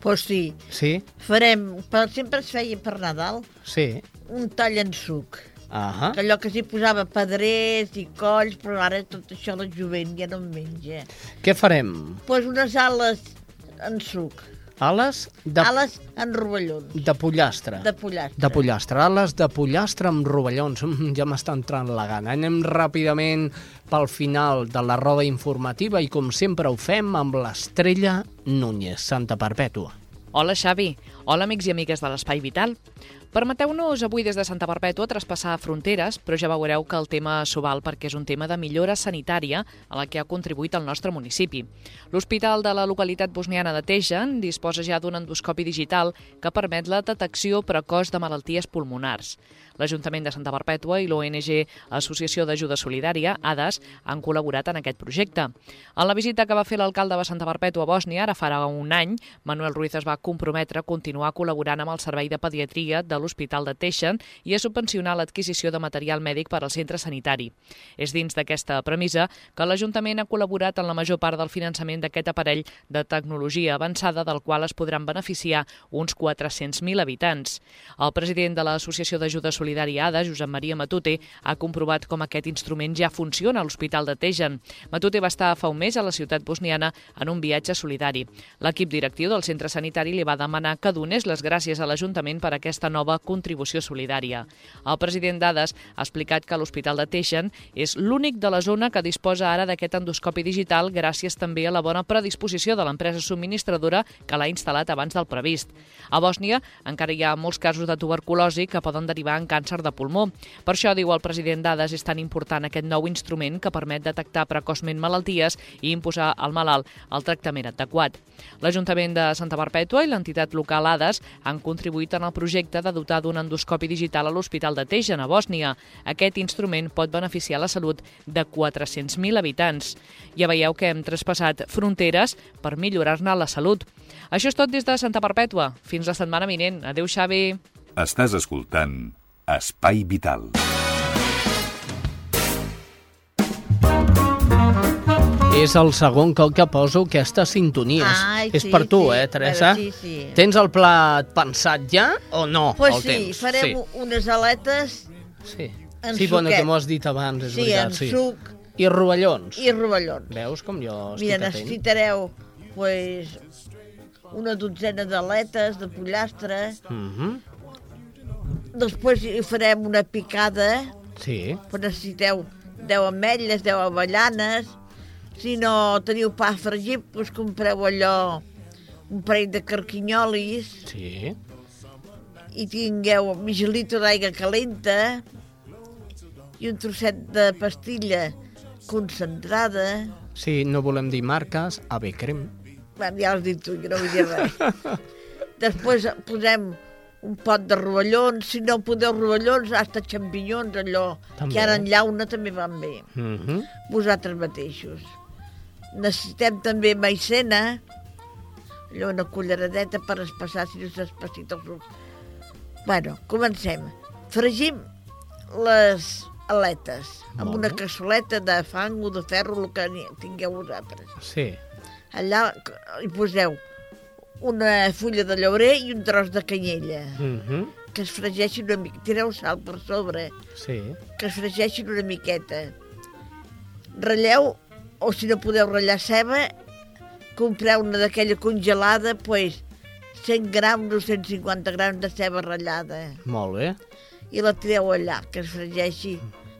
Pues sí. Sí? Farem, per, sempre es feia per Nadal, Sí. un tall en suc. Ahà. Que allò que s'hi posava pedrers i colls, però ara tot això la jovent ja no en menja. Què farem? Doncs pues unes ales en suc, Ales de, ales en rovellons, de pollastre. de pollastre. De pollastre, ales de pollastre amb rovellons. Mm, ja m'està entrant la gana. Anem ràpidament pel final de la roda informativa i com sempre ho fem amb l'estrella Núñez, Santa Perpètua. Hola, Xavi. Hola, amics i amigues de l'Espai Vital. Permeteu-nos avui des de Santa Perpètua traspassar fronteres, però ja veureu que el tema s'ho val perquè és un tema de millora sanitària a la que ha contribuït el nostre municipi. L'Hospital de la localitat bosniana de Tejan disposa ja d'un endoscopi digital que permet la detecció precoç de malalties pulmonars. L'Ajuntament de Santa Perpètua i l'ONG Associació d'Ajuda Solidària, ADAS, han col·laborat en aquest projecte. En la visita que va fer l'alcalde de Santa Perpètua a Bòsnia, ara farà un any, Manuel Ruiz es va comprometre a continuar col·laborant amb el Servei de Pediatria de l'Hospital de Teixen i a subvencionar l'adquisició de material mèdic per al centre sanitari. És dins d'aquesta premissa que l'Ajuntament ha col·laborat en la major part del finançament d'aquest aparell de tecnologia avançada del qual es podran beneficiar uns 400.000 habitants. El president de l'Associació d'Ajuda Solidària ADA, Josep Maria Matute, ha comprovat com aquest instrument ja funciona a l'Hospital de Tejan. Matute va estar fa un mes a la ciutat bosniana en un viatge solidari. L'equip directiu del centre sanitari li va demanar que donés les gràcies a l'Ajuntament per aquesta nova contribució solidària. El president d'ADAS ha explicat que l'Hospital de Teixen és l'únic de la zona que disposa ara d'aquest endoscopi digital gràcies també a la bona predisposició de l'empresa subministradora que l'ha instal·lat abans del previst. A Bòsnia encara hi ha molts casos de tuberculosi que poden derivar en càncer de pulmó. Per això, diu el president d'ADAS, és tan important aquest nou instrument que permet detectar precoçment malalties i imposar al malalt el tractament adequat. L'Ajuntament de Santa Perpètua i l'entitat local ADAS han contribuït en el projecte de dotar d'un endoscopi digital a l'Hospital de Tejan, a Bòsnia. Aquest instrument pot beneficiar la salut de 400.000 habitants. Ja veieu que hem traspassat fronteres per millorar-ne la salut. Això és tot des de Santa Perpètua. Fins la setmana vinent. Adéu, Xavi. Estàs escoltant Espai Vital. És el segon cop que poso aquestes sintonies. Ai, és sí, per tu, sí, eh, Teresa? sí, sí. Tens el plat pensat ja o no? Pues sí, temps? farem sí. unes aletes Sí, en sí bueno, suquet. que m'ho has dit abans, és Sí, veritat. en sí. suc. I rovellons. i rovellons. Veus com jo estic Mira, atent? necessitareu pues, una dotzena d'aletes de pollastre, Mhm. després hi farem una picada, Sí, però necessiteu 10 ametlles, 10 avellanes, si no teniu pa fregit, doncs compreu allò, un parell de carquinyolis, sí. i tingueu mig litre d'aigua calenta i un trosset de pastilla concentrada. Sí, no volem dir marques, AB Crem. Bueno, ja has dit tu, jo no vull dir res. Després posem un pot de rovellons, si no podeu rovellons, hasta xampinyons, allò, També. que ara en llauna també van bé, Mhm. vosaltres mateixos. Necessitem també maicena, allò una culleradeta per espassar si no s'espacita els ulls. Bueno, comencem. Fregim les aletes amb una cassoleta de fang o de ferro, el que tingueu vosaltres. Sí. Allà hi poseu una fulla de llaurer i un tros de canyella, Mhm. que es fregeixin una mica. Tireu sal per sobre, Sí. que es fregeixin una miqueta. Ratlleu, o si no podeu ratllar ceba, compreu una d'aquella congelada, pues, 100 grams o 150 grams de ceba ratllada Molt bé. i la tireu allà, que es fregeixi,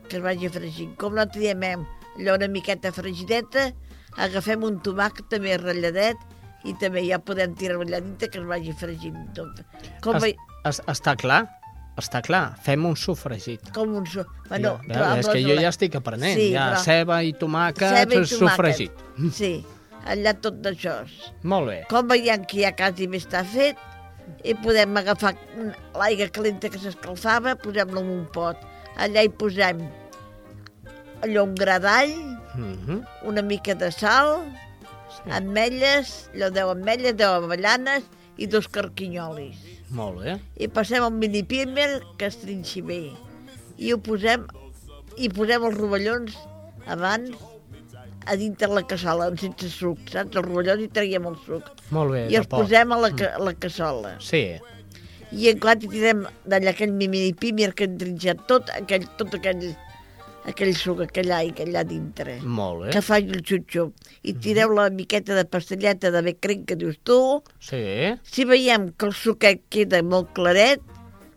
que es vagi fregint. Com la tirem allò una miqueta fregideta, agafem un tomàquet també ratlladet i també ja podem tirar allà dintre que es vagi fregint tot. Com, Es, es... es, està clar, està clar. Fem un sofregit. com un... So... Bueno, ja, veus, és que jo ja estic aprenent. Sí, ja però- ceba i tomàquet, Ceba i sofregit. Sí, allà tot d'això. Molt bé. Com veiem que ja quasi bé està fet, i podem agafar l'aigua calenta que s'escalfava, posem-la en un pot. Allà hi posem allò un gra d'all, Mhm. una mica de sal, sí. ametlles, allò 10 ametlles, 10 avellanes i dos carquinyolis. Molt bé. I passem el mini pímel que es trinxi bé. I ho posem, i posem els rovellons abans a dintre la cassola, sense suc, saps? El rovelló i traiem el suc. Molt bé, I els porc. posem a la, ca- a la cassola. Sí, I en quan hi tirem d'allà aquell mimiri-pímir que hem trinxat tot, aquell, tot aquell, aquell suc, aquell aigua allà dintre. molt bé. Que faci el xup-xup. I tireu la miqueta de pastelleta de becrenc que dius tu. Sí, Si veiem que el suquet queda molt claret,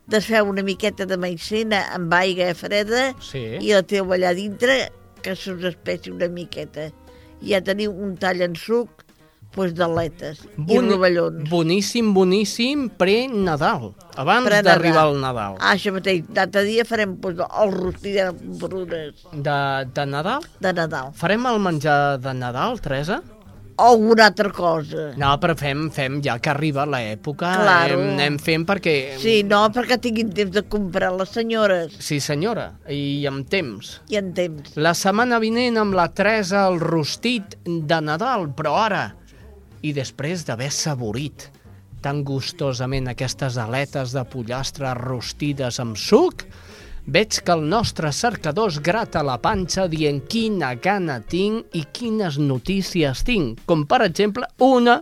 desfeu una miqueta de maicena amb aigua freda sí. i la teu allà dintre, que s'us espessi una miqueta. I ja teniu un tall en suc pues, d'aletes i Boni- rovellons. Boníssim, boníssim, pre-Nadal, abans Per d'arribar al Nadal. Ah, això mateix. L'altre dia farem pues, el rostit de brunes De, de Nadal? de Nadal. Farem el menjar de Nadal, Teresa? O alguna altra cosa. No, però fem, fem ja que arriba l'època, Claro. anem, anem fent perquè... Sí, no, perquè tinguin temps de comprar les senyores Sí, senyora, i amb temps. i en temps. La setmana vinent amb la Teresa el rostit de Nadal, però ara, i després d'haver saborit tan gustosament aquestes aletes de pollastre rostides amb suc, veig que el nostre cercador es grata la panxa dient quina gana tinc i quines notícies tinc, com per exemple una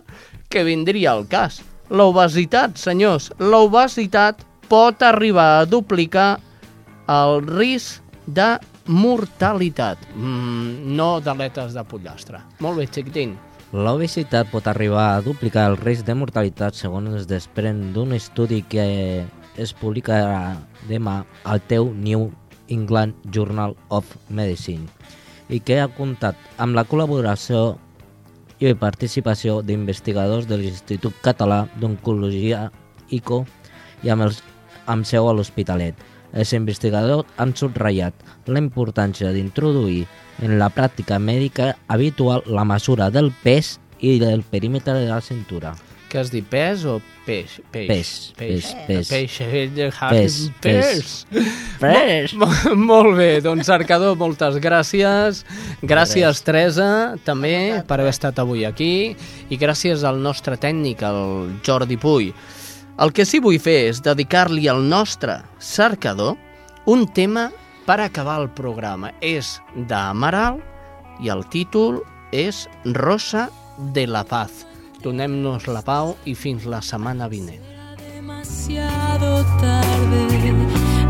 que vindria al cas. L'obesitat, senyors, l'obesitat pot arribar a duplicar el risc de mortalitat. Mm, no d'aletes de pollastre. Molt bé, xiquitín. L'obesitat pot arribar a duplicar el risc de mortalitat segons es desprèn d'un estudi que es publicarà demà al teu New England Journal of Medicine i que ha comptat amb la col·laboració i participació d'investigadors de l'Institut Català d'Oncologia ICO i amb, els, amb seu a l'Hospitalet. Els investigadors han subratllat la importància d'introduir en la pràctica mèdica habitual la mesura del pes i del perímetre de la cintura. Què has dit, pes o peix? Peix. Pes, pes, pes. Peix, peix. Pes, pes. Pes. Mo- mo- Molt bé, doncs cercador, moltes gràcies. Gràcies, Teresa, també, per haver estat avui aquí. I gràcies al nostre tècnic, el Jordi Puy. El que sí vull fer és dedicar-li al nostre cercador un tema per acabar el programa. És d'Amaral i el títol és Rosa de la Paz. Donem-nos la pau i fins la setmana vinent. demasiado tarde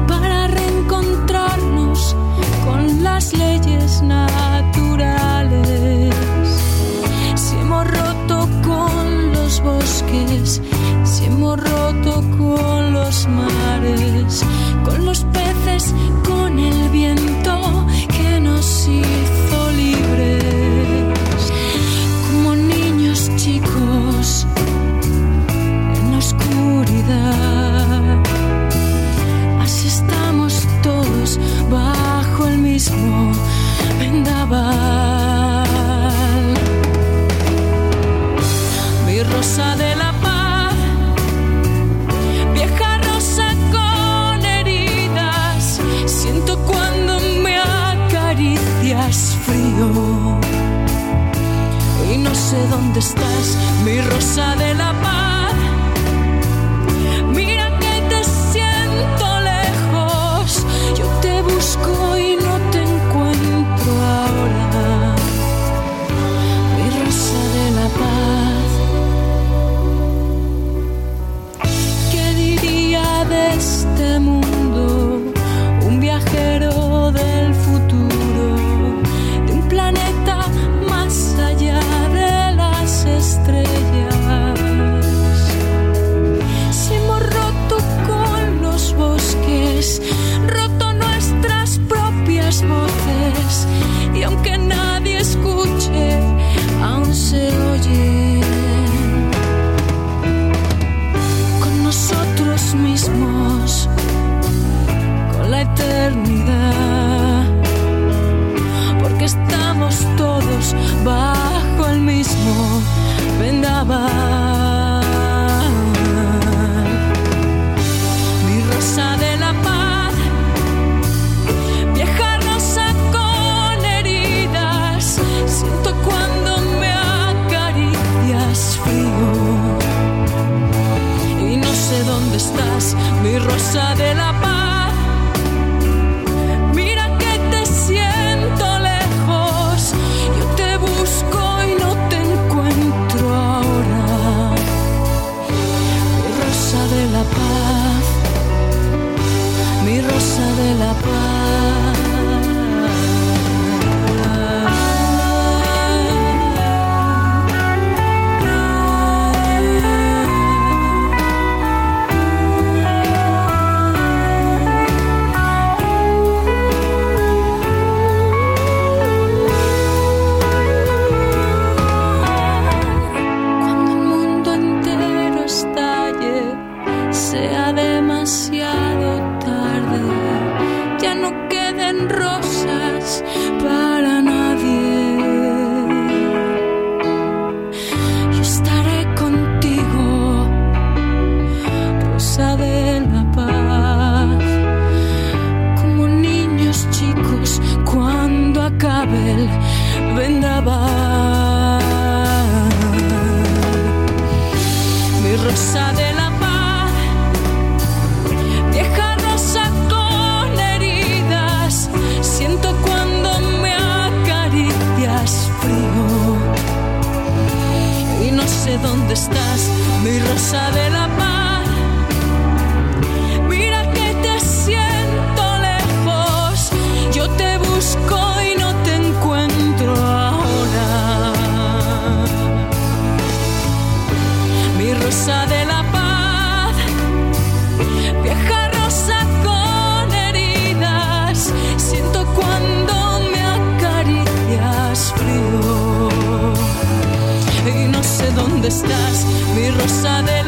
para reencontrarnos con las leyes naturales. Bosques, si hemos roto con los mares, con los peces, con el viento que nos hizo libres, como niños chicos en la oscuridad. Así estamos todos bajo el mismo vendaval. Rosa de la paz, vieja rosa con heridas, siento cuando me acaricias frío y no sé dónde estás, mi rosa de la paz. Mira que te siento lejos, yo te busco ya no queden rosas mi rosa de la saber.